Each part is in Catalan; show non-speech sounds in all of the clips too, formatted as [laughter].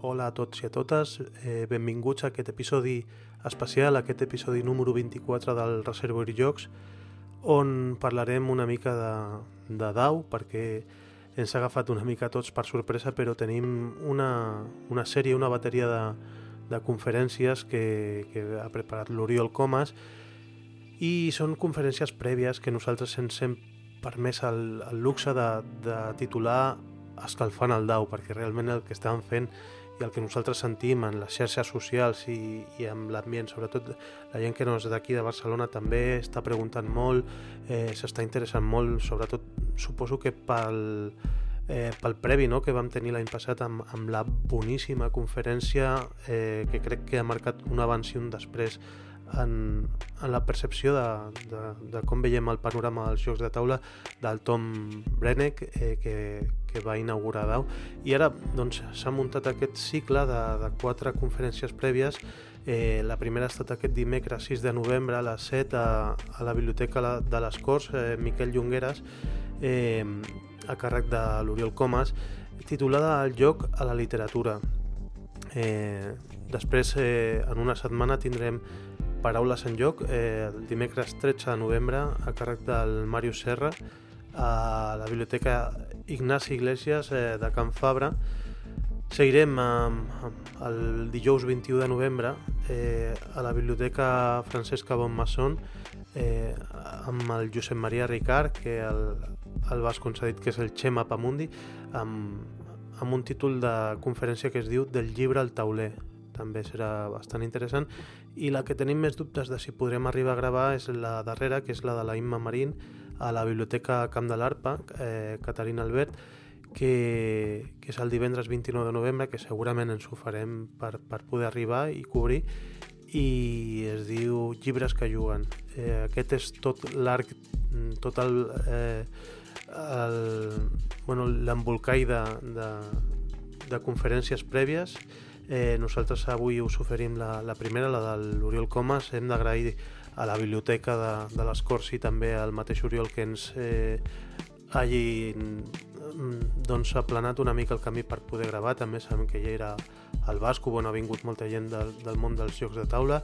Hola a tots i a totes, eh, benvinguts a aquest episodi especial, aquest episodi número 24 del Reservoir Jocs, on parlarem una mica de, de DAO, perquè ens ha agafat una mica tots per sorpresa, però tenim una, una sèrie, una bateria de, de conferències que, que ha preparat l'Oriol Comas i són conferències prèvies que nosaltres ens hem permès el, el luxe de, de titular escalfant el dau, perquè realment el que estàvem fent i el que nosaltres sentim en les xarxes socials i, i amb l'ambient, sobretot la gent que no és d'aquí de Barcelona també està preguntant molt, eh, s'està interessant molt, sobretot suposo que pel, eh, pel previ no?, que vam tenir l'any passat amb, amb la boníssima conferència eh, que crec que ha marcat un abans i un després en, en la percepció de, de, de com veiem el panorama dels jocs de taula del Tom Brenneck eh, que, que va inaugurar DAO. I ara doncs, s'ha muntat aquest cicle de, de quatre conferències prèvies. Eh, la primera ha estat aquest dimecres 6 de novembre a les 7 a, a la Biblioteca de les Corts eh, Miquel Llongueres eh, a càrrec de l'Oriol Comas titulada El joc a la literatura. Eh, després eh, en una setmana tindrem Paraules en joc, eh, el dimecres 13 de novembre, a càrrec del Màrius Serra, a la Biblioteca Ignasi Iglesias eh, de Can Fabra. Seguirem eh, el dijous 21 de novembre eh, a la Biblioteca Francesca Bonmasson eh, amb el Josep Maria Ricard, que el, el vas concedit que és el Xema Pamundi, amb, amb un títol de conferència que es diu Del llibre al tauler, també serà bastant interessant i la que tenim més dubtes de si podrem arribar a gravar és la darrera, que és la de la Imma Marín a la Biblioteca Camp de l'Arpa, eh, Caterina Albert, que, que és el divendres 29 de novembre, que segurament ens ho farem per, per poder arribar i cobrir, i es diu Llibres que juguen. Eh, aquest és tot l'arc, tot el... Eh, el bueno, l'embolcall de, de, de conferències prèvies Eh, nosaltres avui us oferim la, la primera, la de l'Oriol Comas. Hem d'agrair a la biblioteca de, de les Corts i també al mateix Oriol que ens eh, hagi mm, doncs, aplanat una mica el camí per poder gravar. També sabem que ja era al Basco, on ha vingut molta gent del, del món dels jocs de taula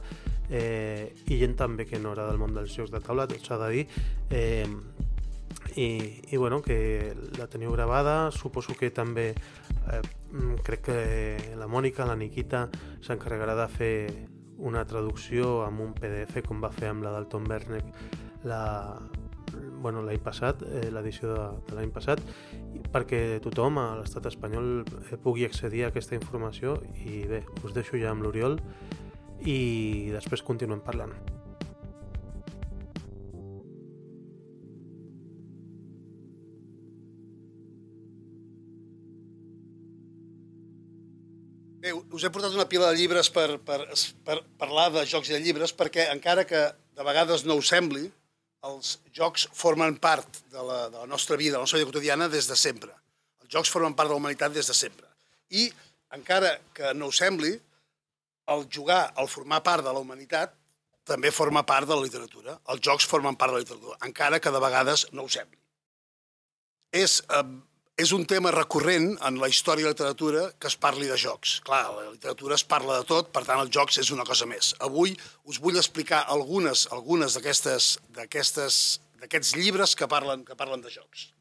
eh, i gent també que no era del món dels jocs de taula, tot s'ha de dir. Eh, i, i bueno, que la teniu gravada, suposo que també eh, mm, crec que la Mònica, la Niquita s'encarregarà de fer una traducció amb un PDF com va fer amb la del Tom Berneck la, bueno, l'any passat, eh, l'edició de, de l'any passat, perquè tothom a l'estat espanyol eh, pugui accedir a aquesta informació i bé, us deixo ja amb l'Oriol i després continuem parlant. He portat una pila de llibres per, per, per parlar de jocs i de llibres perquè encara que de vegades no us sembli, els jocs formen part de la, de la nostra vida, de la nostra vida quotidiana des de sempre. Els jocs formen part de la humanitat des de sempre. I encara que no us sembli, el jugar, el formar part de la humanitat, també forma part de la literatura. Els jocs formen part de la literatura, encara que de vegades no ho sembli. És eh, és un tema recurrent en la història de la literatura que es parli de jocs. Clar, la literatura es parla de tot, per tant, els jocs és una cosa més. Avui us vull explicar algunes algunes d'aquests llibres que parlen, que parlen de jocs.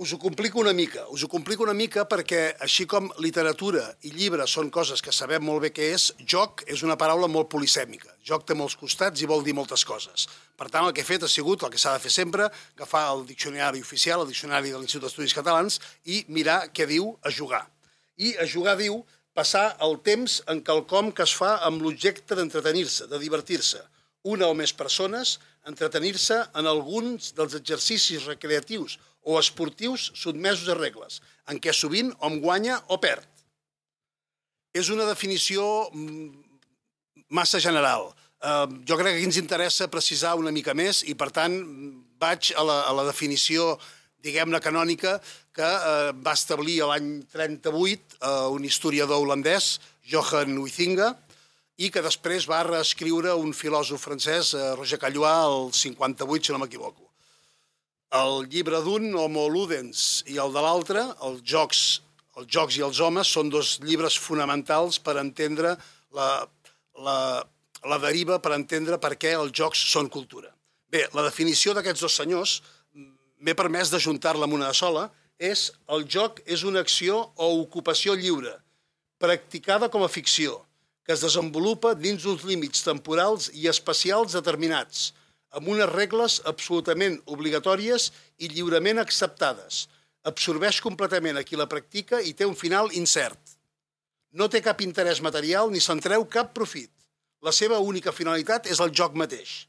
Us ho complico una mica. Us ho complico una mica perquè, així com literatura i llibre són coses que sabem molt bé què és, joc és una paraula molt polisèmica. Joc té molts costats i vol dir moltes coses. Per tant, el que he fet ha sigut, el que s'ha de fer sempre, agafar el diccionari oficial, el diccionari de l'Institut d'Estudis Catalans, i mirar què diu a jugar. I a jugar diu passar el temps en quelcom que es fa amb l'objecte d'entretenir-se, de divertir-se. Una o més persones, entretenir-se en alguns dels exercicis recreatius o esportius sotmesos a regles, en què sovint hom guanya o perd. És una definició mm, massa general. Eh, jo crec que aquí ens interessa precisar una mica més i, per tant, vaig a la, a la definició diguem-ne canònica, que eh, va establir l'any 38 eh, un historiador holandès, Johan Huizinga, i que després va reescriure un filòsof francès, eh, Roger Callois, el 58, si no m'equivoco. El llibre d'un, Homo Ludens, i el de l'altre, els jocs, Els jocs i els homes són dos llibres fonamentals per entendre la, la, la deriva, per entendre per què els jocs són cultura. Bé, la definició d'aquests dos senyors m'he permès d'ajuntar-la amb una sola, és el joc és una acció o ocupació lliure, practicada com a ficció, que es desenvolupa dins uns límits temporals i espacials determinats, amb unes regles absolutament obligatòries i lliurement acceptades, absorbeix completament a qui la practica i té un final incert. No té cap interès material ni se'n treu cap profit. La seva única finalitat és el joc mateix.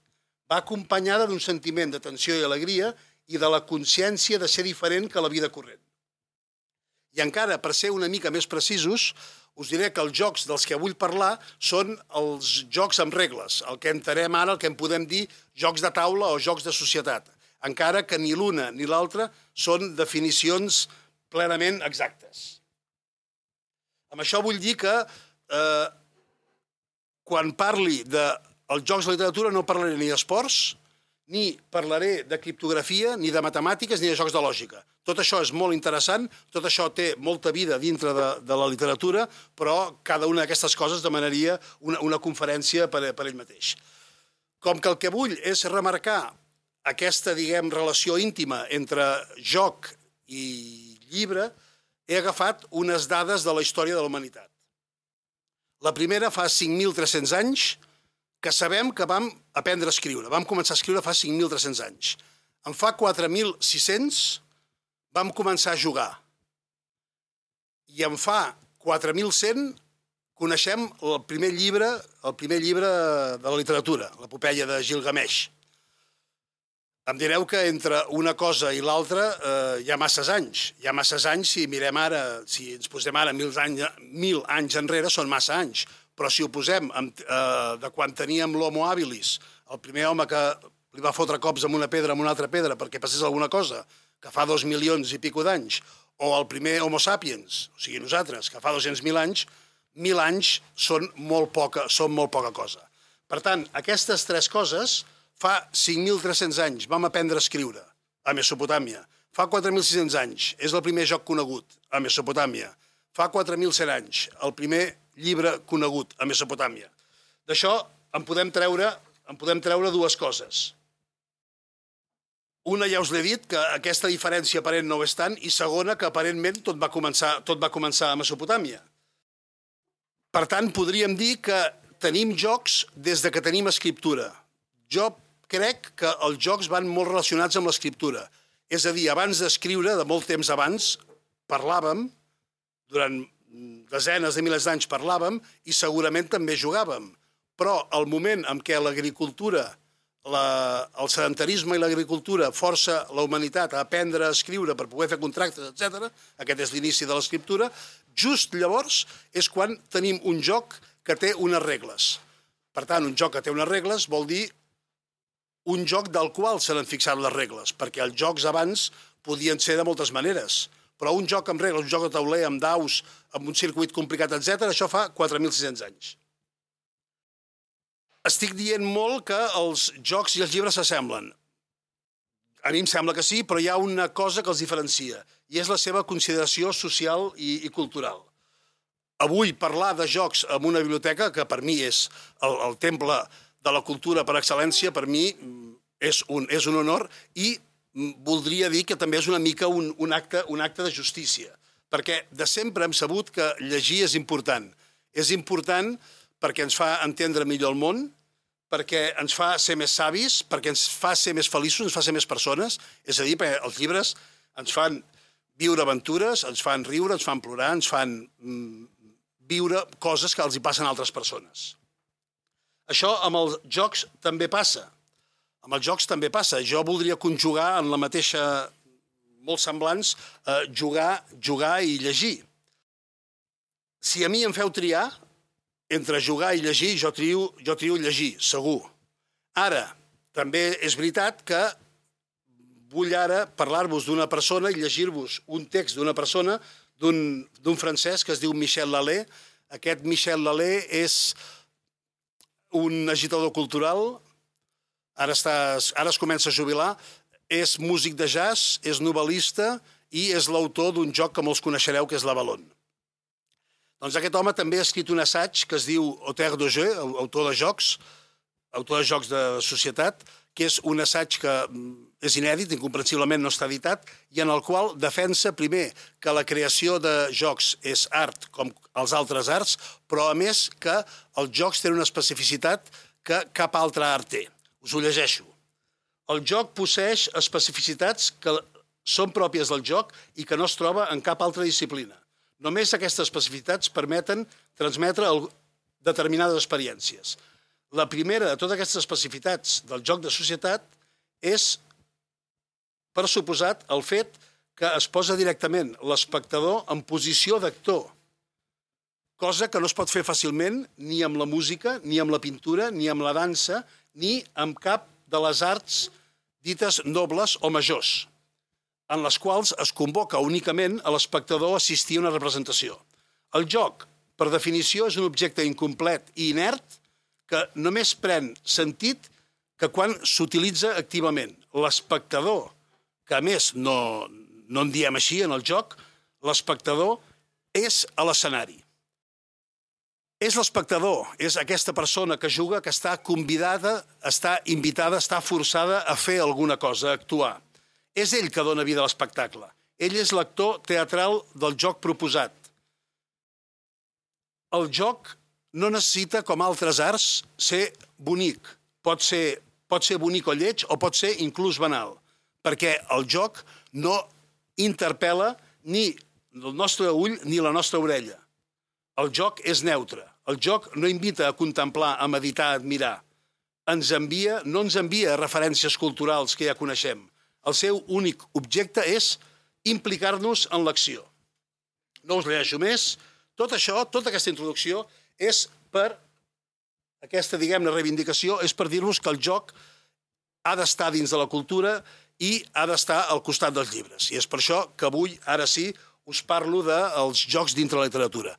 Va acompanyada d'un sentiment de tensió i alegria i de la consciència de ser diferent que la vida corrent. I encara, per ser una mica més precisos, us diré que els jocs dels que vull parlar són els jocs amb regles, el que entenem ara, el que en podem dir jocs de taula o jocs de societat encara que ni l'una ni l'altra són definicions plenament exactes. Amb això vull dir que eh, quan parli dels jocs de literatura no parlaré ni d'esports, ni parlaré de criptografia, ni de matemàtiques, ni de jocs de lògica. Tot això és molt interessant, tot això té molta vida dintre de, de la literatura, però cada una d'aquestes coses demanaria una, una conferència per, per ell mateix. Com que el que vull és remarcar aquesta, diguem, relació íntima entre joc i llibre, he agafat unes dades de la història de la humanitat. La primera fa 5.300 anys, que sabem que vam aprendre a escriure. Vam començar a escriure fa 5.300 anys. En fa 4.600 vam començar a jugar. I en fa 4.100 coneixem el primer llibre, el primer llibre de la literatura, l'epopeia de Gilgamesh. Em direu que entre una cosa i l'altra eh, hi ha masses anys. Hi ha masses anys si mirem ara, si ens posem ara mil anys, mil anys enrere, són massa anys. Però si ho posem amb, eh, de quan teníem l'homo habilis, el primer home que li va fotre cops amb una pedra amb una altra pedra perquè passés alguna cosa, que fa dos milions i pico d'anys, o el primer homo sapiens, o sigui nosaltres, que fa 200.000 anys, mil anys són molt poca, són molt poca cosa. Per tant, aquestes tres coses Fa 5.300 anys vam aprendre a escriure a Mesopotàmia. Fa 4.600 anys és el primer joc conegut a Mesopotàmia. Fa 4.100 anys el primer llibre conegut a Mesopotàmia. D'això en podem treure en podem treure dues coses. Una ja us l'he dit, que aquesta diferència aparent no ho és tant, i segona, que aparentment tot va començar, tot va començar a Mesopotàmia. Per tant, podríem dir que tenim jocs des de que tenim escriptura. Jo crec que els jocs van molt relacionats amb l'escriptura. És a dir, abans d'escriure, de molt temps abans, parlàvem, durant desenes de milers d'anys parlàvem i segurament també jugàvem. Però el moment en què l'agricultura, la, el sedentarisme i l'agricultura força la humanitat a aprendre a escriure per poder fer contractes, etc. aquest és l'inici de l'escriptura, just llavors és quan tenim un joc que té unes regles. Per tant, un joc que té unes regles vol dir un joc del qual se n'han fixat les regles, perquè els jocs abans podien ser de moltes maneres, però un joc amb regles, un joc de tauler, amb daus, amb un circuit complicat, etc, això fa 4.600 anys. Estic dient molt que els jocs i els llibres s'assemblen. A mi em sembla que sí, però hi ha una cosa que els diferencia, i és la seva consideració social i, i cultural. Avui parlar de jocs en una biblioteca, que per mi és el, el temple de la cultura per excel·lència, per mi mm, és un, és un honor i mm, voldria dir que també és una mica un, un, acte, un acte de justícia, perquè de sempre hem sabut que llegir és important. És important perquè ens fa entendre millor el món, perquè ens fa ser més savis, perquè ens fa ser més feliços, ens fa ser més persones, és a dir, perquè els llibres ens fan viure aventures, ens fan riure, ens fan plorar, ens fan mm, viure coses que els hi passen a altres persones. Això amb els jocs també passa. Amb els jocs també passa. Jo voldria conjugar en la mateixa, molt semblants, eh, jugar, jugar i llegir. Si a mi em feu triar entre jugar i llegir, jo trio, jo trio llegir, segur. Ara, també és veritat que vull ara parlar-vos d'una persona i llegir-vos un text d'una persona, d'un francès que es diu Michel Lalé. Aquest Michel Lalé és un agitador cultural, ara, està, ara es comença a jubilar, és músic de jazz, és novel·lista i és l'autor d'un joc que molts coneixereu, que és l'Avalon. Doncs aquest home també ha escrit un assaig que es diu Auteur de jeu, autor de jocs, autor de jocs de societat, que és un assaig que mm, és inèdit, incomprensiblement no està editat, i en el qual defensa, primer, que la creació de jocs és art com els altres arts, però a més que els jocs tenen una especificitat que cap altre art té. Us ho llegeixo. El joc posseix especificitats que són pròpies del joc i que no es troba en cap altra disciplina. Només aquestes especificitats permeten transmetre determinades experiències. La primera de totes aquestes especificitats del joc de societat és, per suposat, el fet que es posa directament l'espectador en posició d'actor, cosa que no es pot fer fàcilment ni amb la música, ni amb la pintura, ni amb la dansa, ni amb cap de les arts dites nobles o majors, en les quals es convoca únicament a l'espectador a assistir a una representació. El joc, per definició, és un objecte incomplet i inert que només pren sentit que quan s'utilitza activament. L'espectador, que a més no, no en diem així en el joc, l'espectador és a l'escenari. És l'espectador, és aquesta persona que juga, que està convidada, està invitada, està forçada a fer alguna cosa, a actuar. És ell que dona vida a l'espectacle. Ell és l'actor teatral del joc proposat. El joc no necessita, com altres arts, ser bonic. Pot ser, pot ser bonic o lleig o pot ser inclús banal, perquè el joc no interpel·la ni el nostre ull ni la nostra orella. El joc és neutre. El joc no invita a contemplar, a meditar, a admirar. Ens envia, no ens envia referències culturals que ja coneixem. El seu únic objecte és implicar-nos en l'acció. No us llegeixo més. Tot això, tota aquesta introducció, és per aquesta, diguem-ne, reivindicació, és per dir-nos que el joc ha d'estar dins de la cultura i ha d'estar al costat dels llibres. I és per això que avui, ara sí, us parlo dels jocs dintre la literatura.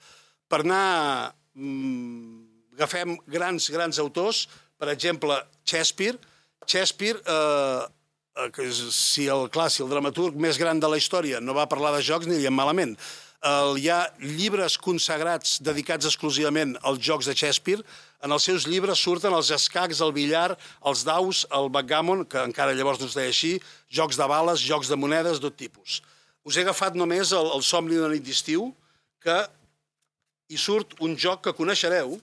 Per anar... Mmm, agafem grans, grans autors, per exemple, Shakespeare. Shakespeare, eh, eh, que si el, clar, si el dramaturg més gran de la història no va parlar de jocs, ni diem malament el, hi ha llibres consagrats dedicats exclusivament als jocs de Shakespeare. En els seus llibres surten els escacs, el billar, els daus, el backgammon, que encara llavors no es deia així, jocs de bales, jocs de monedes, tot tipus. Us he agafat només el, el somni d'una nit d'estiu, que hi surt un joc que coneixereu,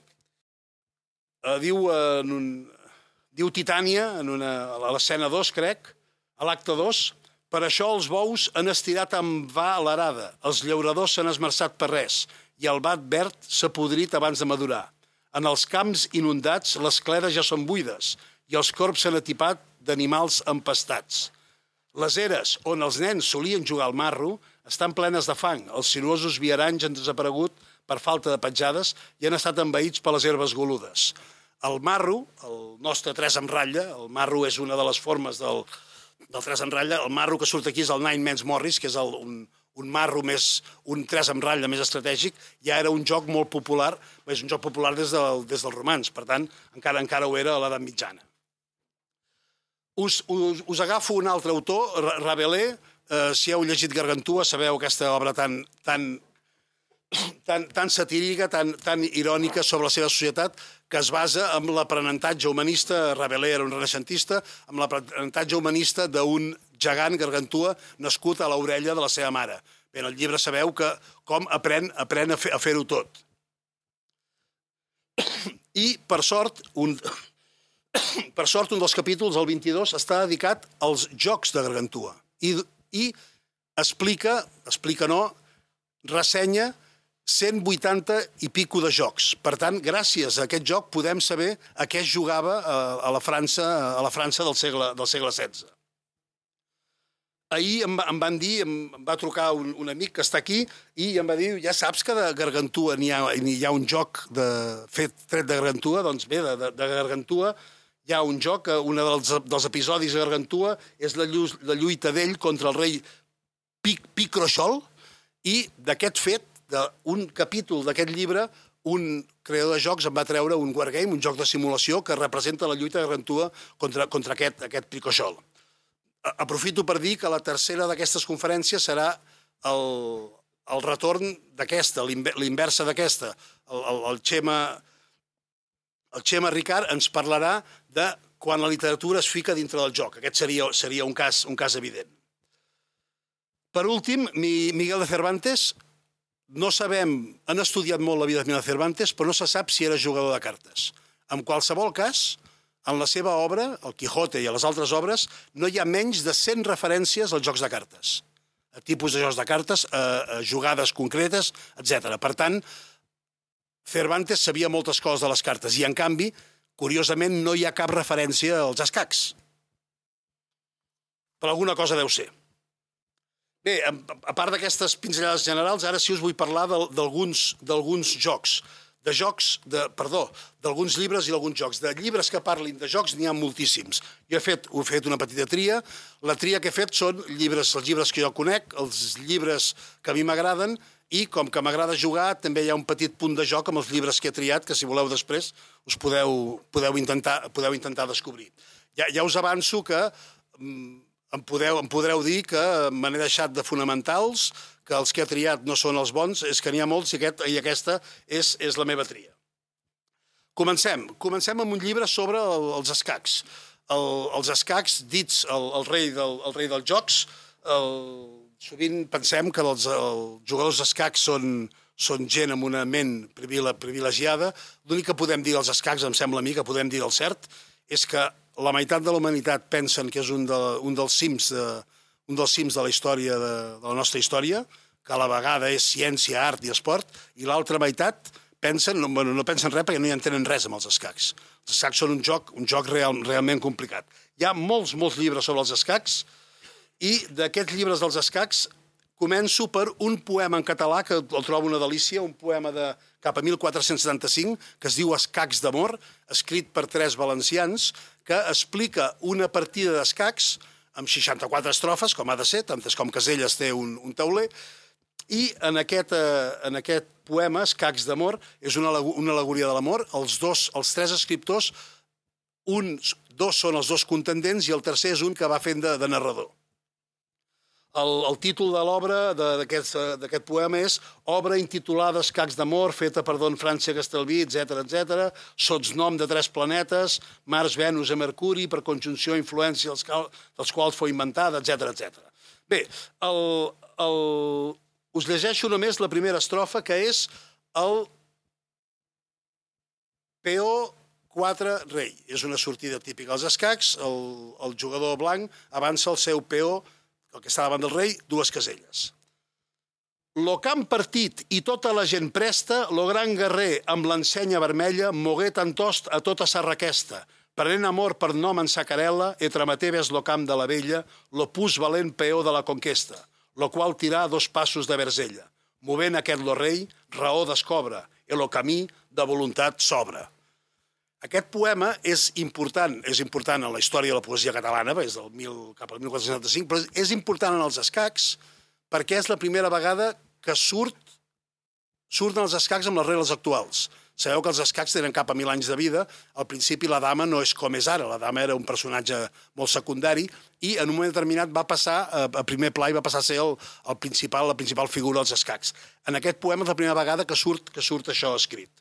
eh, diu, eh, en un, diu Titània, en una, a l'escena 2, crec, a l'acte 2, per això els bous han estirat amb va l'arada, els llauradors s'han esmerçat per res, i el bat verd s'ha podrit abans de madurar. En els camps inundats les cledes ja són buides i els corps s'han atipat d'animals empastats. Les eres on els nens solien jugar al marro estan plenes de fang. Els sinuosos viaranys han desaparegut per falta de petjades i han estat envaïts per les herbes goludes. El marro, el nostre tres amb ratlla, el marro és una de les formes del, del 3 en ratlla, el marro que surt aquí és el Nine Men's Morris, que és el, un, un marro més, un 3 en ratlla més estratègic, ja era un joc molt popular, és un joc popular des, del, des dels romans, per tant, encara encara ho era a l'edat mitjana. Us, us, us agafo un altre autor, Rabelais, eh, si heu llegit Gargantua, sabeu aquesta obra tan, tan [clears throat] tan, tan satírica, tan, tan irònica sobre la seva societat, que es basa en l'aprenentatge humanista, Rabelais era un renaixentista, amb l'aprenentatge humanista d'un gegant gargantua nascut a l'orella de la seva mare. Bé, en el llibre sabeu que com aprèn, aprèn a fer-ho fer tot. I, per sort, un, [clears throat] per sort, un dels capítols, el 22, està dedicat als jocs de Gargantua. I, i explica, explica no, ressenya 180 i pico de jocs. Per tant, gràcies a aquest joc podem saber a què es jugava eh, a la França, a la França del segle, del segle XVI. Ahir em, em van dir, em, va trucar un, un amic que està aquí i em va dir, ja saps que de Gargantua n'hi ha, hi ha un joc de, fet tret de Gargantua? Doncs bé, de, de, Gargantua hi ha un joc, un dels, dels episodis de Gargantua és la, llu la lluita d'ell contra el rei Pic, Picroxol i d'aquest fet d'un capítol d'aquest llibre, un creador de jocs em va treure un wargame, un joc de simulació que representa la lluita de Rantua contra, contra aquest, aquest picoxol. aprofito per dir que la tercera d'aquestes conferències serà el, el retorn d'aquesta, l'inversa d'aquesta. El, el, el, Xema, el Xema Ricard ens parlarà de quan la literatura es fica dintre del joc. Aquest seria, seria un, cas, un cas evident. Per últim, Miguel de Cervantes, no sabem, han estudiat molt la vida de Cervantes, però no se sap si era jugador de cartes. En qualsevol cas, en la seva obra, el Quijote i a les altres obres, no hi ha menys de 100 referències als jocs de cartes, a tipus de jocs de cartes, a, a jugades concretes, etc. Per tant, Cervantes sabia moltes coses de les cartes i, en canvi, curiosament, no hi ha cap referència als escacs. Per alguna cosa deu ser. Bé, a part d'aquestes pinzellades generals, ara sí us vull parlar d'alguns jocs de jocs, de, perdó, d'alguns llibres i d'alguns jocs. De llibres que parlin de jocs n'hi ha moltíssims. Jo he fet, he fet una petita tria. La tria que he fet són llibres, els llibres que jo conec, els llibres que a mi m'agraden, i com que m'agrada jugar, també hi ha un petit punt de joc amb els llibres que he triat, que si voleu després us podeu, podeu, intentar, podeu intentar descobrir. Ja, ja us avanço que mm, em, podeu, em podreu dir que me n'he deixat de fonamentals, que els que ha triat no són els bons, és que n'hi ha molts i, aquest, i aquesta és, és la meva tria. Comencem. Comencem amb un llibre sobre el, els escacs. El, els escacs, dits el, el, rei, del, el rei dels jocs, el, sovint pensem que els, els jugadors d'escacs són, són gent amb una ment privilegiada. L'únic que podem dir dels escacs, em sembla a mi, que podem dir del cert, és que la meitat de la humanitat pensen que és un, de, un dels cims de, un dels cims de la història de, de la nostra història, que a la vegada és ciència, art i esport, i l'altra meitat pensen, no, bueno, no pensen res perquè no hi entenen res amb els escacs. Els escacs són un joc, un joc real, realment complicat. Hi ha molts, molts llibres sobre els escacs, i d'aquests llibres dels escacs començo per un poema en català que el trobo una delícia, un poema de cap a 1475, que es diu Escacs d'amor, escrit per tres valencians, que explica una partida d'escacs amb 64 estrofes, com ha de ser, tantes com Caselles té un, un tauler, i en aquest, eh, en aquest poema, Escacs d'amor, és una, una alegoria de l'amor. Els dos, els tres escriptors, uns, dos són els dos contendents i el tercer és un que va fent de, de narrador. El, el títol de l'obra, d'aquest poema, és Obra intitulada Escacs d'amor, feta per Don Francia Castelví, etc etc. sots nom de tres planetes, Mars, Venus i Mercuri, per conjunció i influència dels, cal, dels quals fou inventada, etc etc. Bé, el, el, us llegeixo només la primera estrofa, que és el peó 4 rei. És una sortida típica als escacs, el, el jugador blanc avança el seu peó el que està davant del rei, dues caselles. Lo camp partit i tota la gent presta, lo gran guerrer amb l'ensenya vermella mogué tant tost a tota sa requesta. Prenent amor per nom en sa carela, e tramateves lo camp de la vella, lo pus valent peó de la conquesta, lo qual tirà dos passos de verzella. Movent aquest lo rei, raó descobre, e lo camí de voluntat s'obre. Aquest poema és important, és important en la història de la poesia catalana, és del 1000, cap al 1475, però és important en els escacs perquè és la primera vegada que surt surten els escacs amb les regles actuals. Sabeu que els escacs tenen cap a mil anys de vida. Al principi la dama no és com és ara. La dama era un personatge molt secundari i en un moment determinat va passar a, a primer pla i va passar a ser el, el principal, la principal figura dels escacs. En aquest poema és la primera vegada que surt, que surt això escrit.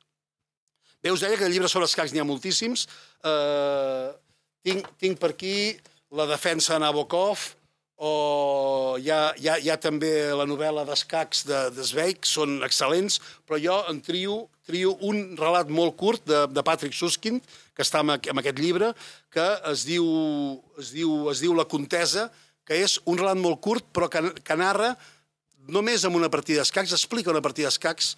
Bé, us deia que de llibres sobre escacs n'hi ha moltíssims. Uh, tinc, tinc per aquí la defensa de Nabokov, o hi ha, hi ha, hi ha també la novel·la d'escacs de, de Zweig, són excel·lents, però jo en trio, trio un relat molt curt de, de Patrick Suskind, que està en, en aquest llibre, que es diu, es, diu, es diu La Contesa, que és un relat molt curt, però que, que narra només amb una partida d'escacs, explica una partida d'escacs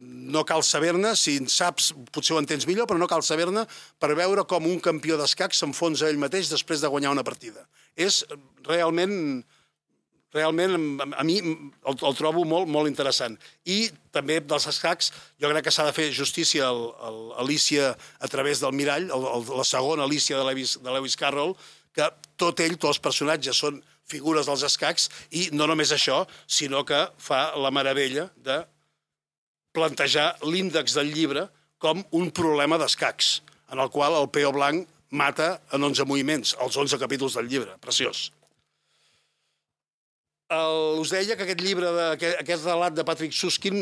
no cal saber-ne, si en saps potser ho entens millor, però no cal saber-ne per veure com un campió d'escacs s'enfonsa ell mateix després de guanyar una partida. És realment realment a mi el, el trobo molt, molt interessant. I també dels escacs jo crec que s'ha de fer justícia a Alicia a través del mirall, el, el, la segona Alicia de Lewis, de Lewis Carroll, que tot ell, tots els personatges són figures dels escacs i no només això, sinó que fa la meravella de plantejar l'índex del llibre com un problema d'escacs, en el qual el peó blanc mata en 11 moviments, els 11 capítols del llibre. Preciós. el, us deia que aquest llibre, de, aquest, aquest relat de Patrick Suskin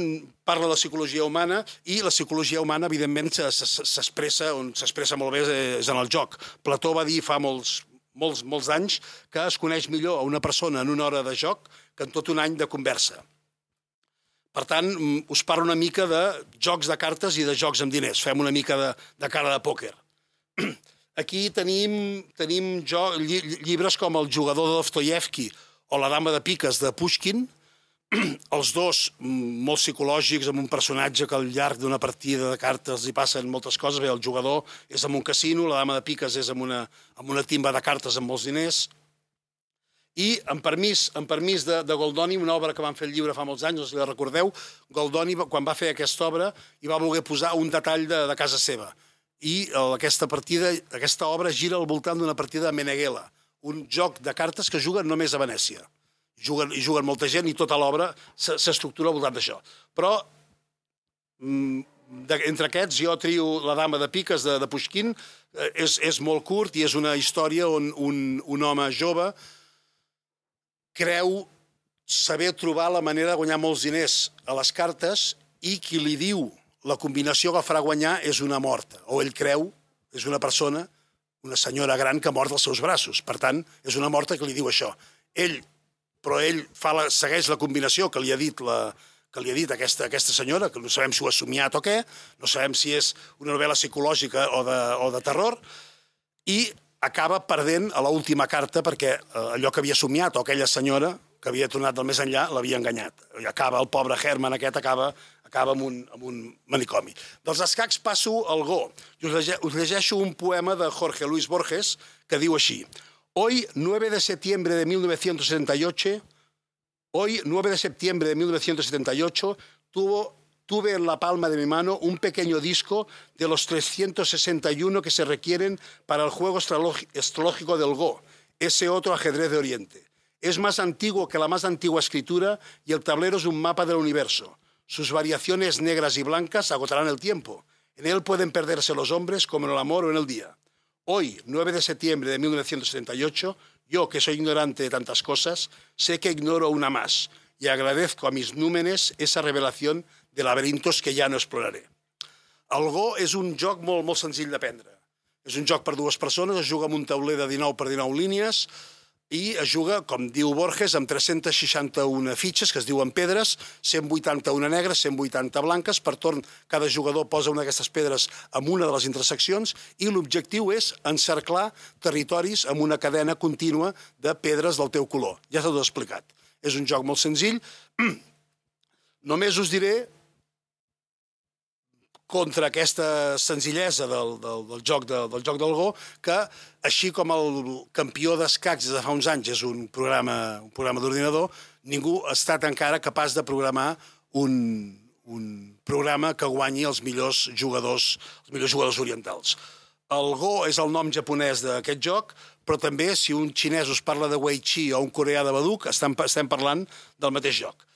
parla de psicologia humana i la psicologia humana, evidentment, s'expressa on s'expressa molt bé és en el joc. Plató va dir fa molts, molts, molts anys que es coneix millor a una persona en una hora de joc que en tot un any de conversa. Per tant, mm, us parlo una mica de jocs de cartes i de jocs amb diners. Fem una mica de, de cara de pòquer. [clears throat] Aquí tenim, tenim jo, llibres com El jugador de Dostoyevsky o La dama de piques de Pushkin, [clears throat] els dos mm, molt psicològics, amb un personatge que al llarg d'una partida de cartes hi passen moltes coses. Bé, el jugador és en un casino, la dama de piques és en una, en una timba de cartes amb molts diners. I, amb permís, amb permís de, de Goldoni, una obra que van fer el llibre fa molts anys, no si la recordeu, Goldoni, quan va fer aquesta obra, hi va voler posar un detall de, de casa seva. I aquesta partida, aquesta obra gira al voltant d'una partida de Meneghela, un joc de cartes que juguen només a Venècia. Juguen, I juguen molta gent i tota l'obra s'estructura al voltant d'això. Però mm, de, entre aquests jo trio La dama de piques de, de Pushkin, eh, és, és molt curt i és una història on un, un home jove creu saber trobar la manera de guanyar molts diners a les cartes i qui li diu la combinació que farà guanyar és una morta, o ell creu, és una persona una senyora gran que mort als seus braços. Per tant, és una morta que li diu això. Ell, però ell fa la, segueix la combinació que li ha dit la, que li ha dit aquesta, aquesta senyora, que no sabem si ho ha somiat o què, no sabem si és una novel·la psicològica o de, o de terror, i acaba perdent a l'última carta perquè eh, allò que havia somiat o aquella senyora que havia tornat del més enllà l'havia enganyat. I acaba, el pobre Herman aquest acaba acaba amb un, amb un manicomi. Dels escacs passo al Go. I us, lege, us llegeixo un poema de Jorge Luis Borges que diu així. Hoy, 9 de septiembre de 1978, hoy, 9 de septiembre de 1978, tuvo, tuve en la palma de mi mano un pequeño disco de los 361 que se requieren para el juego astrológico del Go, ese otro ajedrez de Oriente. Es más antiguo que la más antigua escritura y el tablero es un mapa del universo. Sus variaciones negras y blancas agotarán el tiempo. En él pueden perderse los hombres como en el amor o en el día. Hoy, 9 de septiembre de 1978, yo, que soy ignorante de tantas cosas, sé que ignoro una más y agradezco a mis númenes esa revelación de laberintos que ja no exploraré. El Go és un joc molt, molt senzill d'aprendre. És un joc per dues persones, es juga amb un tauler de 19 per 19 línies, i es juga, com diu Borges, amb 361 fitxes, que es diuen pedres, 181 negres, 180 blanques, per torn cada jugador posa una d'aquestes pedres en una de les interseccions i l'objectiu és encerclar territoris amb una cadena contínua de pedres del teu color. Ja s'ha tot explicat. És un joc molt senzill. [clears throat] Només us diré contra aquesta senzillesa del, del, del, joc, de, del joc del Go, que així com el campió d'escacs des de fa uns anys és un programa, un programa d'ordinador, ningú ha estat encara capaç de programar un, un programa que guanyi els millors jugadors, els millors jugadors orientals. El Go és el nom japonès d'aquest joc, però també si un xinès us parla de Wei Chi o un coreà de Baduk, estem, estem parlant del mateix joc.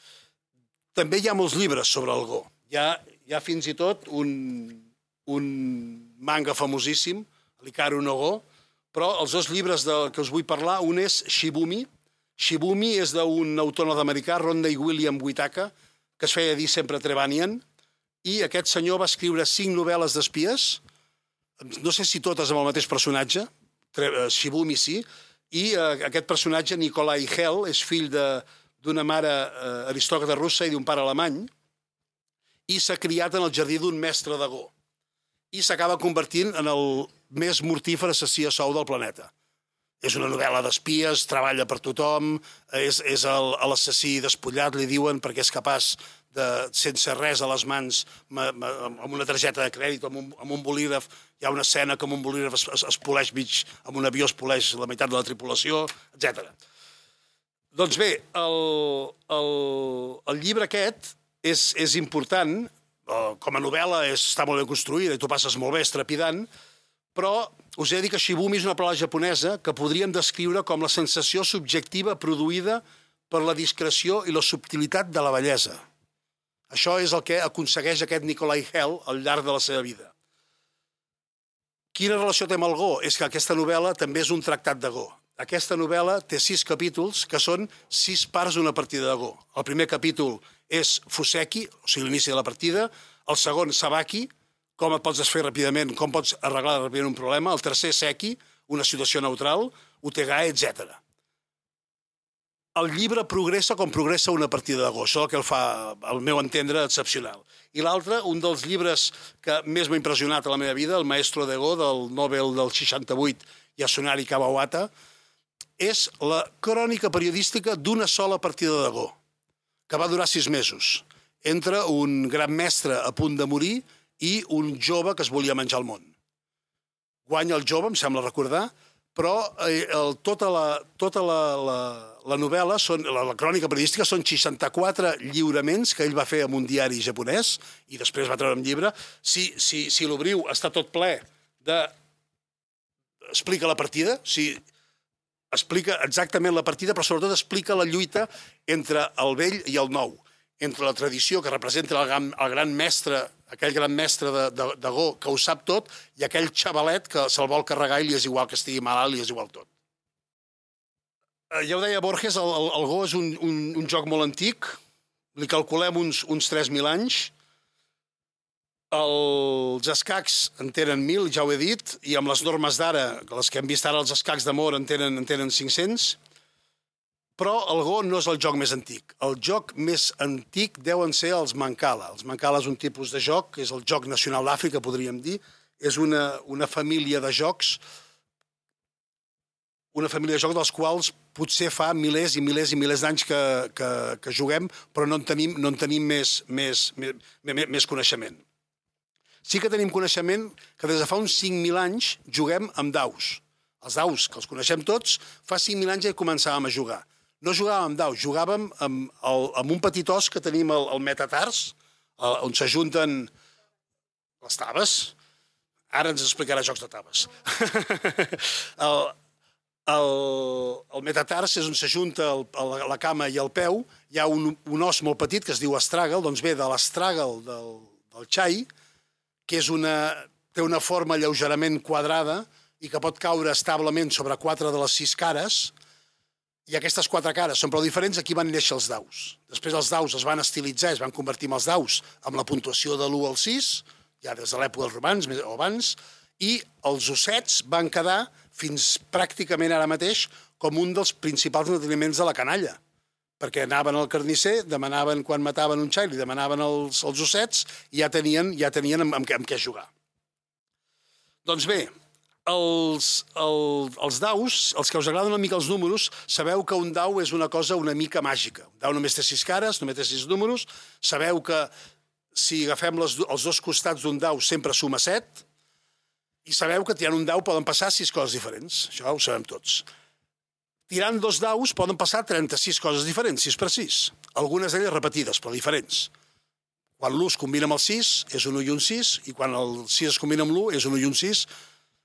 També hi ha molts llibres sobre el Go. Hi ha hi ha fins i tot un, un manga famosíssim, l'Ikaru no Go, però els dos llibres del que us vull parlar, un és Shibumi. Shibumi és d'un autor nord-americà, Rodney William Whitaker, que es feia dir sempre Trevanian, i aquest senyor va escriure cinc novel·les d'espies, no sé si totes amb el mateix personatge, eh, Shibumi sí, i eh, aquest personatge, Nikolai Hell, és fill d'una mare eh, aristòcrata russa i d'un pare alemany, i s'ha criat en el jardí d'un mestre de Go. I s'acaba convertint en el més mortífer assassí a sou del planeta. És una novel·la d'espies, treballa per tothom, és, és l'assassí despullat, li diuen, perquè és capaç de, sense res a les mans, amb una targeta de crèdit, amb un, amb un bolígraf, hi ha una escena que amb un bolígraf es, es, es poleix mig, amb un avió es poleix la meitat de la tripulació, etc. Doncs bé, el, el, el llibre aquest és, és important, eh, com a novel·la és, està molt ben construïda i tu passes molt bé, és trepidant, però us he de dir que Shibumi és una paraula japonesa que podríem descriure com la sensació subjectiva produïda per la discreció i la subtilitat de la bellesa. Això és el que aconsegueix aquest Nikolai Hell al llarg de la seva vida. Quina relació té amb el Go? És que aquesta novel·la també és un tractat de Go. aquesta novel·la té sis capítols que són sis parts d'una partida de Go. El primer capítol és Fuseki, o sigui, l'inici de la partida. El segon, Sabaki, com et pots desfer ràpidament, com pots arreglar ràpidament un problema. El tercer, Seki, una situació neutral. Utegae, etc. El llibre progressa com progressa una partida de Go. Això que el fa, al meu entendre, excepcional. I l'altre, un dels llibres que més m'ha impressionat a la meva vida, El maestro de Go, del Nobel del 68, Yasunari Kawawata, és la crònica periodística d'una sola partida de Go, que va durar sis mesos, entre un gran mestre a punt de morir i un jove que es volia menjar el món. Guanya el jove, em sembla recordar, però eh, el, tota, la, tota la, la, la novel·la, són, la, la crònica periodística, són 64 lliuraments que ell va fer amb un diari japonès i després va treure un llibre. Si, si, si l'obriu està tot ple de... explica la partida, si explica exactament la partida, però sobretot explica la lluita entre el vell i el nou, entre la tradició que representa el gran, el gran mestre, aquell gran mestre de, de, de Go que ho sap tot, i aquell xavalet que se'l vol carregar i li és igual que estigui malalt, li és igual tot. Eh, ja ho deia Borges, el, el, el Go és un, un, un joc molt antic, li calculem uns, uns 3.000 anys, els escacs en tenen 1.000, ja ho he dit, i amb les normes d'ara, les que hem vist ara, els escacs d'amor en tenen, en tenen 500, però el Go no és el joc més antic. El joc més antic deuen ser els Mancala. Els Mancala és un tipus de joc, és el joc nacional d'Àfrica, podríem dir. És una, una família de jocs una família de jocs dels quals potser fa milers i milers i milers d'anys que, que, que juguem, però no en tenim, no en tenim més, més, més, més coneixement. Sí que tenim coneixement que des de fa uns 5.000 anys juguem amb daus. Els daus, que els coneixem tots, fa 5.000 anys ja començàvem a jugar. No jugàvem amb daus, jugàvem amb, el, amb un petit os que tenim al, al metatars, el, on s'ajunten les taves. Ara ens explicarà jocs de taves. [laughs] el, el, el metatars és on s'ajunta la cama i el peu. Hi ha un, un os molt petit que es diu astràgal, doncs ve de l'astràgal del, del xai, que és una, té una forma lleugerament quadrada i que pot caure establement sobre quatre de les sis cares, i aquestes quatre cares són prou diferents, aquí van néixer els daus. Després els daus es van estilitzar, es van convertir en els daus amb la puntuació de l'1 al 6, ja des de l'època dels romans o abans, i els ossets van quedar fins pràcticament ara mateix com un dels principals entreteniments de la canalla perquè anaven al carnisser, demanaven quan mataven un xai, li demanaven els, els ossets i ja tenien, ja tenien amb, amb, amb què jugar. Doncs bé, els, el, els daus, els que us agraden una mica els números, sabeu que un dau és una cosa una mica màgica. Un dau només té sis cares, només té sis números. Sabeu que si agafem les, els dos costats d'un dau sempre suma set. I sabeu que tirant un dau poden passar sis coses diferents. Això ho sabem tots tirant dos daus poden passar 36 coses diferents, 6 per 6. Algunes d'elles repetides, però diferents. Quan l'1 es combina amb el 6, és un 1 i un 6, i quan el 6 es combina amb l'1, és un 1 i un 6,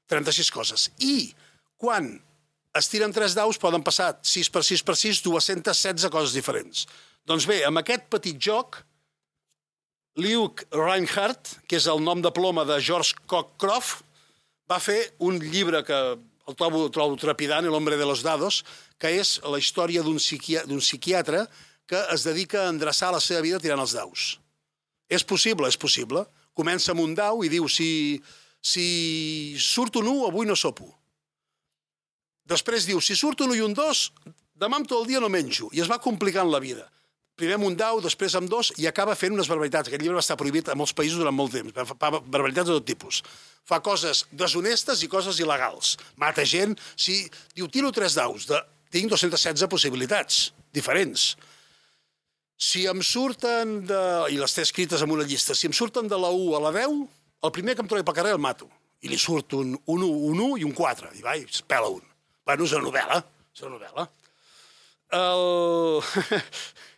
36 coses. I quan es tiren 3 daus, poden passar 6 per 6 per 6, 216 coses diferents. Doncs bé, amb aquest petit joc, Luke Reinhardt, que és el nom de ploma de George Cockcroft, va fer un llibre que el trobo, trobo trepidant, l'hombre de los dados, que és la història d'un psiquiatre, psiquiatre que es dedica a endreçar la seva vida tirant els daus. És possible, és possible. Comença amb un dau i diu, si, si surt un 1, avui no sopo. Després diu, si surt un 1 i un 2, demà tot el dia no menjo. I es va complicant la vida primer amb un dau, després amb dos, i acaba fent unes barbaritats. Aquest llibre va estar prohibit a molts països durant molt temps. Fa barbaritats de tot tipus. Fa coses deshonestes i coses il·legals. Mata gent. Si diu, tiro tres daus, de... tinc 216 possibilitats diferents. Si em surten de... i les té escrites en una llista, si em surten de la 1 a la 10, el primer que em trobi pel carrer el mato. I li surt un, un 1, un 1 i un 4. I va, i es pela un. Bueno, és una novel·la. És una novel·la. El... [laughs]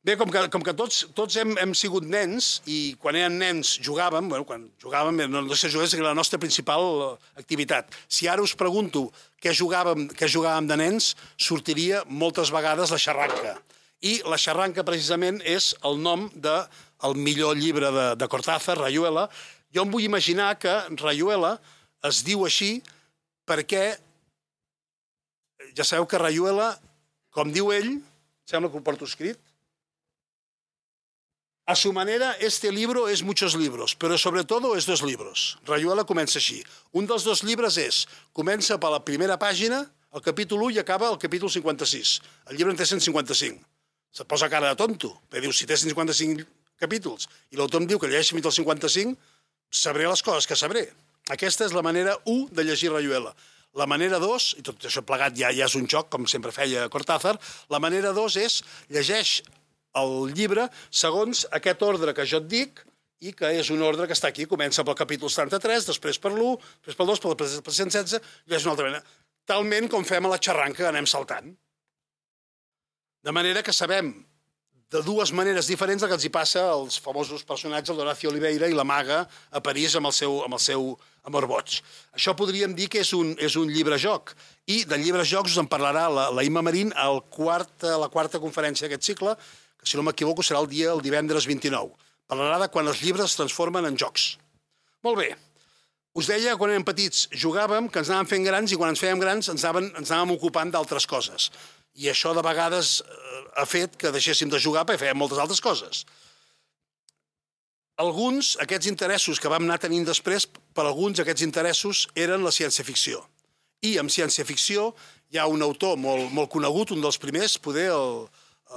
Bé, com que, com que tots, tots hem, hem sigut nens i quan érem nens jugàvem, bueno, quan jugàvem, no, no sé, jugar era la nostra principal eh, activitat. Si ara us pregunto què jugàvem, què jugàvem de nens, sortiria moltes vegades la xarranca. I la xarranca, precisament, és el nom del de, millor llibre de, de Cortázar, Rayuela. Jo em vull imaginar que Rayuela es diu així perquè ja sabeu que Rayuela, com diu ell, sembla que ho porto escrit, a su manera, este libro es muchos libros, pero sobre todo es dos libros. Rayuela comença així. Un dels dos llibres és, comença per la primera pàgina, el capítol 1 i acaba el capítol 56. El llibre en té 155. Se posa cara de tonto, perquè diu, si té 155 capítols i l'autor em diu que llegeixi fins al 55, sabré les coses que sabré. Aquesta és la manera 1 de llegir Rayuela. La manera 2, i tot això plegat ja, ja és un joc, com sempre feia Cortázar, la manera 2 és llegeix el llibre segons aquest ordre que jo et dic i que és un ordre que està aquí. Comença pel capítol 73, després per l'1, després pel 2, pel 116, i és una altra manera. Talment com fem a la xarranca, que anem saltant. De manera que sabem de dues maneres diferents el que els hi passa als famosos personatges d'Horacio Oliveira i la maga a París amb el seu, amb el seu amor boig. Això podríem dir que és un, és un llibre-joc. I de llibre-jocs us en parlarà la, la Imma Marín al quart, a la quarta conferència d'aquest cicle, que si no m'equivoco serà el dia el divendres 29. Parlarà de quan els llibres es transformen en jocs. Molt bé. Us deia, quan érem petits, jugàvem, que ens anàvem fent grans i quan ens fèiem grans ens, anaven, ens anàvem ocupant d'altres coses. I això de vegades eh, ha fet que deixéssim de jugar perquè fèiem moltes altres coses. Alguns, aquests interessos que vam anar tenint després, per alguns aquests interessos eren la ciència-ficció. I amb ciència-ficció hi ha un autor molt, molt conegut, un dels primers, poder el,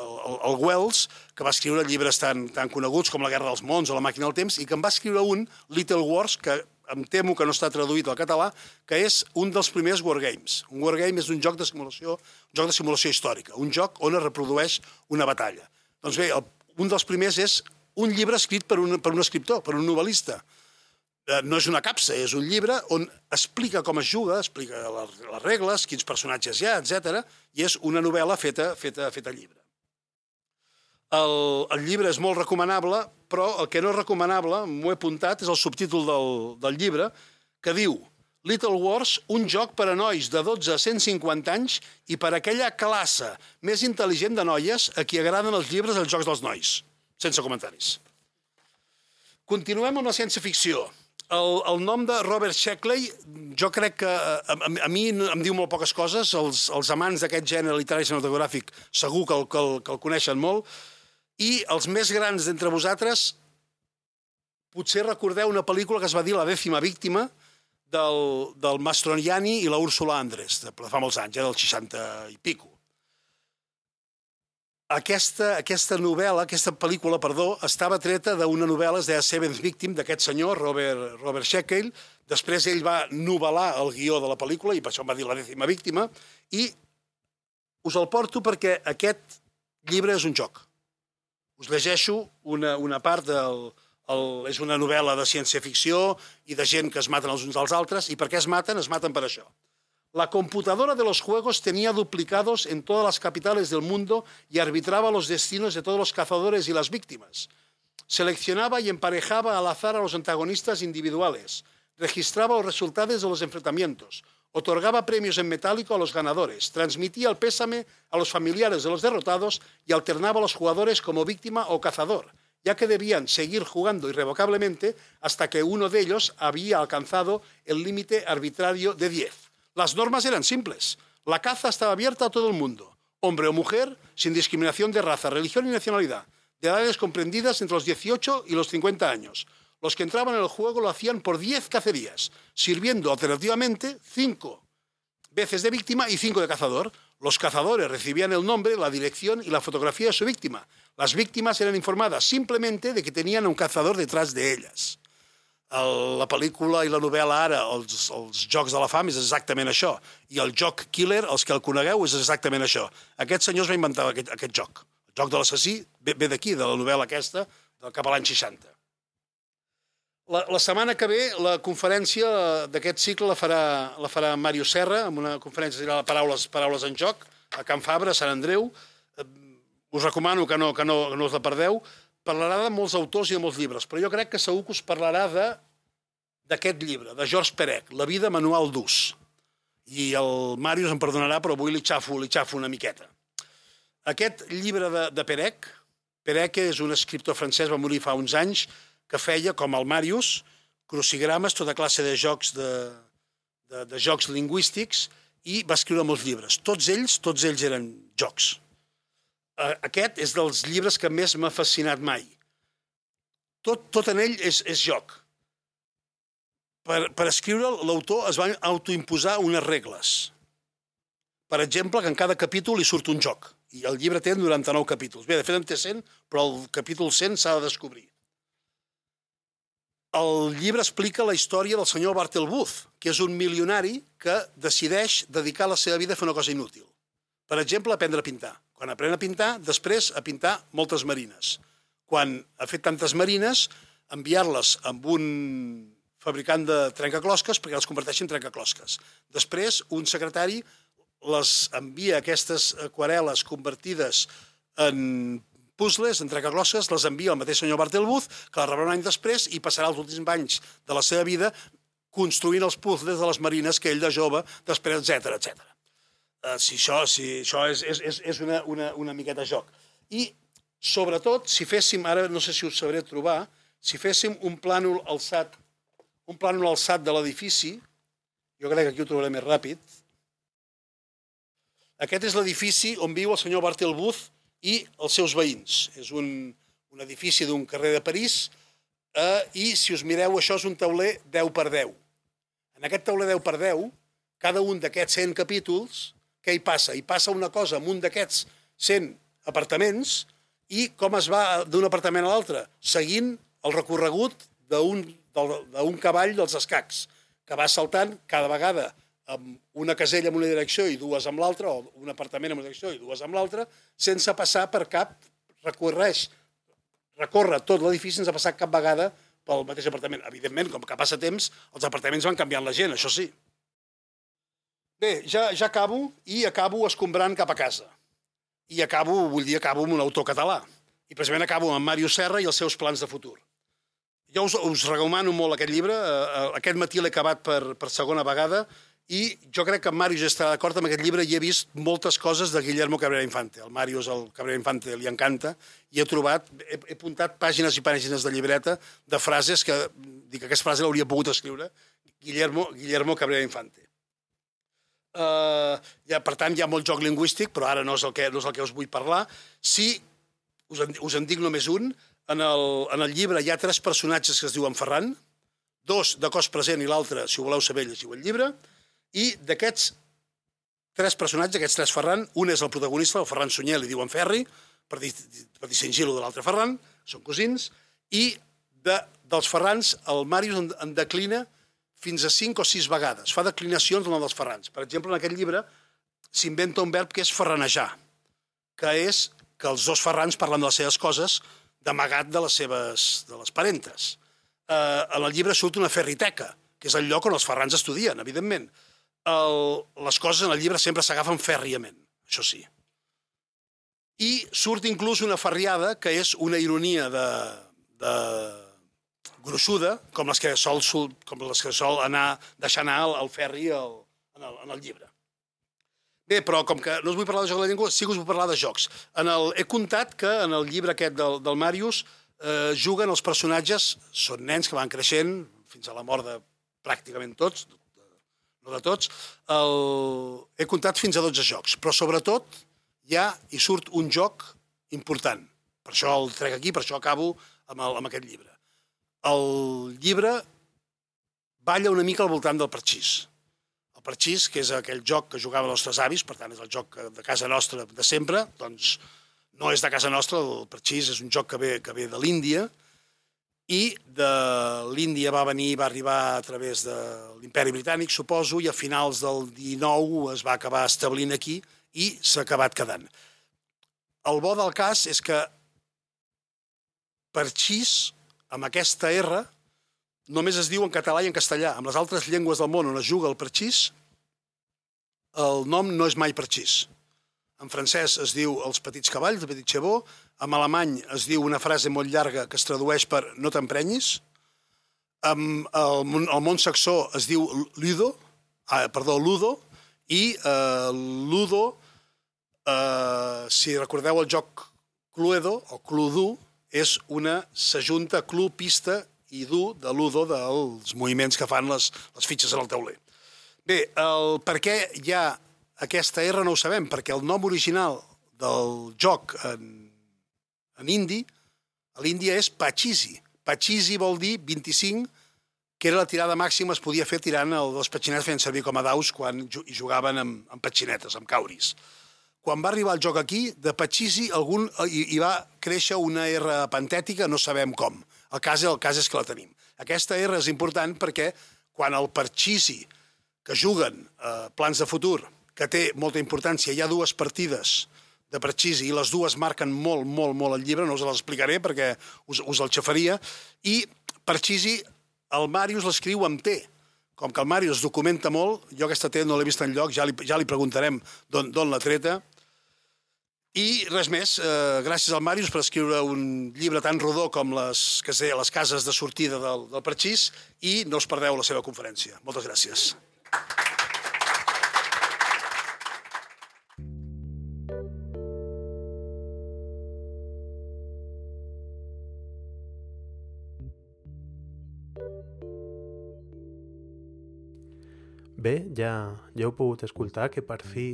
el, el Wells, que va escriure llibres tan, tan coneguts com La guerra dels mons o La màquina del temps, i que en va escriure un, Little Wars, que em temo que no està traduït al català, que és un dels primers wargames. Un wargame és un joc de simulació, un joc de simulació històrica, un joc on es reprodueix una batalla. Doncs bé, el, un dels primers és un llibre escrit per un, per un escriptor, per un novel·lista. Eh, no és una capsa, és un llibre on explica com es juga, explica les, les regles, quins personatges hi ha, etc. i és una novel·la feta, feta, feta llibre. El, el llibre és molt recomanable, però el que no és recomanable, m'ho he apuntat, és el subtítol del, del llibre, que diu Little Wars, un joc per a nois de 12 a 150 anys i per a aquella classe més intel·ligent de noies a qui agraden els llibres dels jocs dels nois. Sense comentaris. Continuem amb la ciència-ficció. El, el nom de Robert Sheckley, jo crec que a, a, a mi em diu molt poques coses. Els, els amants d'aquest gènere literari cinematogràfic segur que el, que el, que el coneixen molt i els més grans d'entre vosaltres potser recordeu una pel·lícula que es va dir La dècima víctima del, del Mastroniani i la Úrsula Andres, de, fa molts anys, eh, del 60 i pico. Aquesta, aquesta novel·la, aquesta pel·lícula, perdó, estava treta d'una novel·la, es deia Seventh Victim, d'aquest senyor, Robert, Robert Sheckale. Després ell va novel·lar el guió de la pel·lícula, i per això em va dir La dècima víctima, i us el porto perquè aquest llibre és un joc us llegeixo una, una part del... El, és una novel·la de ciència-ficció i de gent que es maten els uns als altres. I per què es maten? Es maten per això. La computadora de los juegos tenía duplicados en todas las capitales del mundo y arbitraba los destinos de todos los cazadores y las víctimas. Seleccionaba y emparejaba al azar a los antagonistas individuales. Registraba los resultados de los enfrentamientos otorgaba premios en metálico a los ganadores, transmitía el pésame a los familiares de los derrotados y alternaba a los jugadores como víctima o cazador, ya que debían seguir jugando irrevocablemente hasta que uno de ellos había alcanzado el límite arbitrario de 10. Las normas eran simples. La caza estaba abierta a todo el mundo, hombre o mujer, sin discriminación de raza, religión y nacionalidad, de edades comprendidas entre los 18 y los 50 años. Los que entraban en el juego lo hacían por 10 cacerías, sirviendo alternativamente 5 veces de víctima y 5 de cazador. Los cazadores recibían el nombre, la dirección y la fotografía de su víctima. Las víctimas eran informadas simplemente de que tenían un cazador detrás de ellas. El, la pel·lícula i la novel·la ara, els, els Jocs de la Fam, és exactament això. I el joc Killer, els que el conegueu, és exactament això. Aquest senyor es va inventar aquest, aquest joc. El joc de l'assassí ve, ve d'aquí, de la novel·la aquesta, del cap a l'any 60. La, la setmana que ve la conferència d'aquest cicle la farà, la farà Mario Serra, amb una conferència que dirà Paraules, Paraules en joc, a Can Fabra, a Sant Andreu. Eh, us recomano que no, que no, que no us la perdeu. Parlarà de molts autors i de molts llibres, però jo crec que segur que us parlarà de d'aquest llibre, de Georges Perec, La vida manual d'ús. I el Màrius em perdonarà, però avui li xafo, li xafo una miqueta. Aquest llibre de, de Perec, Perec és un escriptor francès, va morir fa uns anys, que feia, com el Màrius, crucigrames, tota classe de jocs de, de, de jocs lingüístics, i va escriure molts llibres. Tots ells, tots ells eren jocs. Eh, Aquest és dels llibres que més m'ha fascinat mai. Tot, tot en ell és, és joc. Per, per escriure'l, l'autor es va autoimposar unes regles. Per exemple, que en cada capítol li surt un joc. I el llibre té 99 capítols. Bé, de fet en té 100, però el capítol 100 s'ha de descobrir. El llibre explica la història del senyor Bartel Booth, que és un milionari que decideix dedicar la seva vida a fer una cosa inútil. Per exemple, aprendre a pintar. Quan aprèn a pintar, després a pintar moltes marines. Quan ha fet tantes marines, enviar-les amb un fabricant de trencaclosques perquè les converteixi en trencaclosques. Després, un secretari les envia aquestes aquarel·les convertides en puzzles, en trencaclosques, les envia al mateix senyor Bartelbuz, que la rebrà un any després i passarà els últims anys de la seva vida construint els puzzles de les marines que ell de jove, després, etc etc. Uh, si això, si això és, és, és, una, una, una miqueta joc. I, sobretot, si féssim, ara no sé si us sabré trobar, si féssim un plànol alçat, un plànol alçat de l'edifici, jo crec que aquí ho trobaré més ràpid, aquest és l'edifici on viu el senyor Bartelbuz i els seus veïns. És un, un edifici d'un carrer de París eh, i, si us mireu, això és un tauler 10 per 10. En aquest tauler 10 per 10, cada un d'aquests 100 capítols, què hi passa? Hi passa una cosa amb un d'aquests 100 apartaments i com es va d'un apartament a l'altre, seguint el recorregut d'un cavall dels escacs, que va saltant cada vegada amb una casella en una direcció i dues amb l'altra, o un apartament en una direcció i dues amb l'altra, sense passar per cap, recorreix, recorre tot l'edifici sense passar cap vegada pel mateix apartament. Evidentment, com que passa temps, els apartaments van canviant la gent, això sí. Bé, ja, ja acabo i acabo escombrant cap a casa. I acabo, vull dir, acabo amb un autor català. I precisament acabo amb Màrius Serra i els seus plans de futur. Jo us, us recomano molt aquest llibre. Eh, Aquest matí l'he acabat per, per segona vegada i jo crec que en Màrius està d'acord amb aquest llibre i he vist moltes coses de Guillermo Cabrera Infante. El Màrius, el Cabrera Infante, li encanta i he trobat, he, he apuntat pàgines i pàgines de llibreta de frases que, dic que aquesta frase l'hauria pogut escriure Guillermo, Guillermo Cabrera Infante. Uh, ja, per tant, hi ha molt joc lingüístic, però ara no és el que, no és el que us vull parlar. Sí, us en, us en dic només un, en el, en el llibre hi ha tres personatges que es diuen Ferran, dos de cos present i l'altre, si voleu saber, llegiu el llibre, i d'aquests tres personatges, aquests tres Ferran, un és el protagonista, el Ferran Sunyer, li diuen Ferri, per, di, per distingir-lo de l'altre Ferran, són cosins, i de, dels Ferrans el Màrius en, en declina fins a cinc o sis vegades. Fa declinacions del nom dels Ferrans. Per exemple, en aquest llibre s'inventa un verb que és ferranejar, que és que els dos Ferrans parlen de les seves coses d'amagat de les seves de les parentes. Eh, en el llibre surt una ferriteca, que és el lloc on els Ferrans estudien, evidentment. El, les coses en el llibre sempre s'agafen fèrriament, això sí. I surt inclús una ferriada, que és una ironia de, de gruixuda, com les que sol, com les que sol anar, deixar anar el, el ferri el, en, el, en el llibre. Bé, però com que no us vull parlar de joc de la llengua, sí que us vull parlar de jocs. En el, he comptat que en el llibre aquest del, del Màrius eh, juguen els personatges, són nens que van creixent fins a la mort de pràcticament tots, no de tots, el, he comptat fins a 12 jocs, però sobretot hi ha i surt un joc important. Per això el trec aquí, per això acabo amb, el, amb aquest llibre. El llibre balla una mica al voltant del parxís. El parxís, que és aquell joc que jugaven els nostres avis, per tant és el joc de casa nostra de sempre, doncs no és de casa nostra, el parxís és un joc que ve, que ve de l'Índia, i de l'Índia va venir, va arribar a través de l'imperi britànic, suposo, i a finals del 19 es va acabar establint aquí i s'ha acabat quedant. El bo del cas és que parxís, amb aquesta R, només es diu en català i en castellà. Amb les altres llengües del món on es juga el parxís, el nom no és mai parxís. En francès es diu els petits cavalls, el petit xebó. En alemany es diu una frase molt llarga que es tradueix per no t'emprenyis. En el, el món saxó es diu ludo, ah, perdó, ludo, i eh, ludo, eh, si recordeu el joc Cluedo o Cluedo, és una s'ajunta club, pista i dur de ludo dels moviments que fan les, les fitxes en el tauler. Bé, el per què hi ha aquesta R no ho sabem, perquè el nom original del joc en, en hindi, a l'Índia és Pachisi. Pachisi vol dir 25, que era la tirada màxima, es podia fer tirant el, els petxinetes feien servir com a daus quan jugaven amb, amb petxinetes, amb cauris. Quan va arribar el joc aquí, de Pachisi algun, hi, hi va créixer una R pantètica, no sabem com. El cas, el cas és que la tenim. Aquesta R és important perquè quan el Parchisi, que juguen eh, plans de futur, que té molta importància, hi ha dues partides de Parchisi i les dues marquen molt, molt, molt el llibre, no us les explicaré perquè us, us el xafaria, i Parchisi, el Màrius l'escriu amb T, com que el Màrius documenta molt, jo aquesta T no l'he vist en lloc, ja li, ja li preguntarem d'on la treta, i res més, eh, gràcies al Màrius per escriure un llibre tan rodó com les, que es deia Les cases de sortida del, del Parxís i no us perdeu la seva conferència. Moltes gràcies. Bé, ja, ja heu pogut escoltar que per fi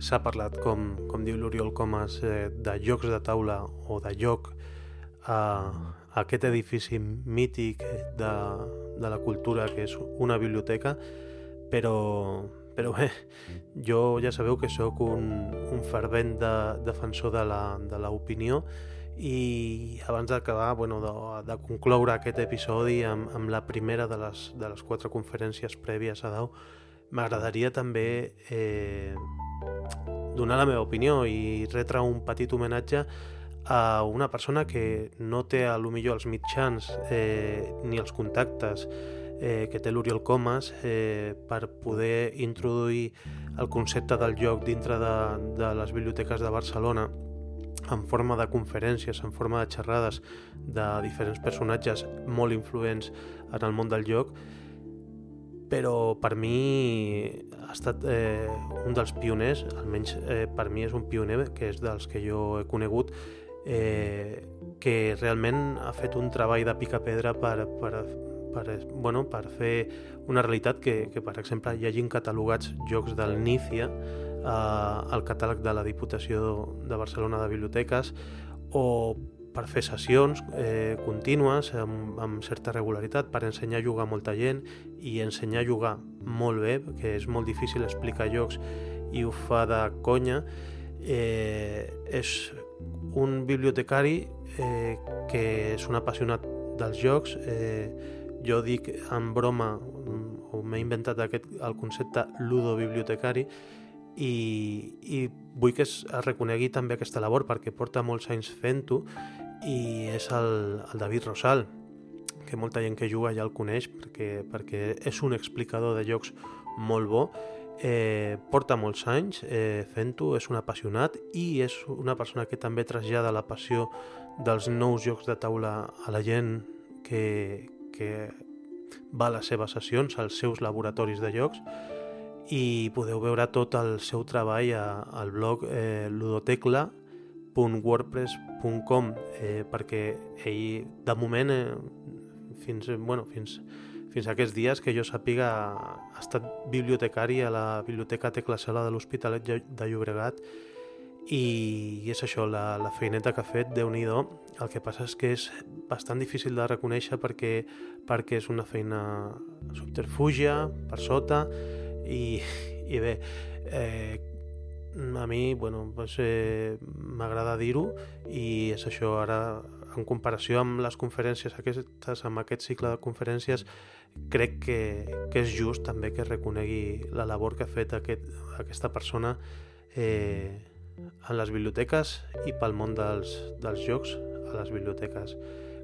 s'ha parlat, com, com diu l'Oriol Comas, eh, de jocs de taula o de joc a, a aquest edifici mític de, de la cultura que és una biblioteca, però, però bé, jo ja sabeu que sóc un, un fervent de, defensor de l'opinió i abans d'acabar, bueno, de, de concloure aquest episodi amb, amb la primera de les, de les quatre conferències prèvies a Dau, m'agradaria també eh, donar la meva opinió i retre un petit homenatge a una persona que no té a lo millor els mitjans eh, ni els contactes eh, que té l'Oriol Comas eh, per poder introduir el concepte del joc dintre de, de les biblioteques de Barcelona en forma de conferències, en forma de xerrades de diferents personatges molt influents en el món del joc però per mi ha estat eh, un dels pioners, almenys eh, per mi és un pioner, que és dels que jo he conegut, eh, que realment ha fet un treball de pica-pedra per, per, per, bueno, per fer una realitat que, que, per exemple, hi hagin catalogats jocs del Nícia al catàleg de la Diputació de Barcelona de Biblioteques o per fer sessions eh, contínues amb, amb certa regularitat per ensenyar a jugar a molta gent i ensenyar a jugar molt bé, que és molt difícil explicar jocs i ho fa de conya. Eh, és un bibliotecari eh, que és un apassionat dels jocs. Eh, jo dic en broma, o m'he inventat aquest, el concepte ludobibliotecari, i, i vull que es reconegui també aquesta labor perquè porta molts anys fent-ho i és el, el David Rosal, que molta gent que juga ja el coneix perquè, perquè és un explicador de jocs molt bo, eh, porta molts anys eh, fent-ho, és un apassionat i és una persona que també trasllada la passió dels nous jocs de taula a la gent que, que va a les seves sessions, als seus laboratoris de jocs i podeu veure tot el seu treball a, al blog eh, ludotecla.com www.wordpress.com eh, perquè ell, de moment, eh, fins, bueno, fins, fins aquests dies que jo sàpiga ha estat bibliotecari a la Biblioteca Tecla Sala de l'Hospitalet de Llobregat. I, i és això, la, la feineta que ha fet, déu nhi El que passa és que és bastant difícil de reconèixer perquè, perquè és una feina subterfúgia, per sota, i, i bé, eh, a mi, bueno, pues, eh, m'agrada dir-ho i és això, ara en comparació amb les conferències aquestes, amb aquest cicle de conferències, crec que, que és just també que reconegui la labor que ha fet aquest, aquesta persona eh, en les biblioteques i pel món dels, dels jocs a les biblioteques.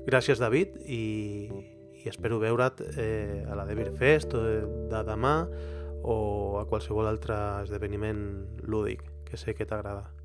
Gràcies, David, i, i espero veure't eh, a la Devir Fest de demà o a qualsevol altre esdeveniment lúdic que sé que t'agrada.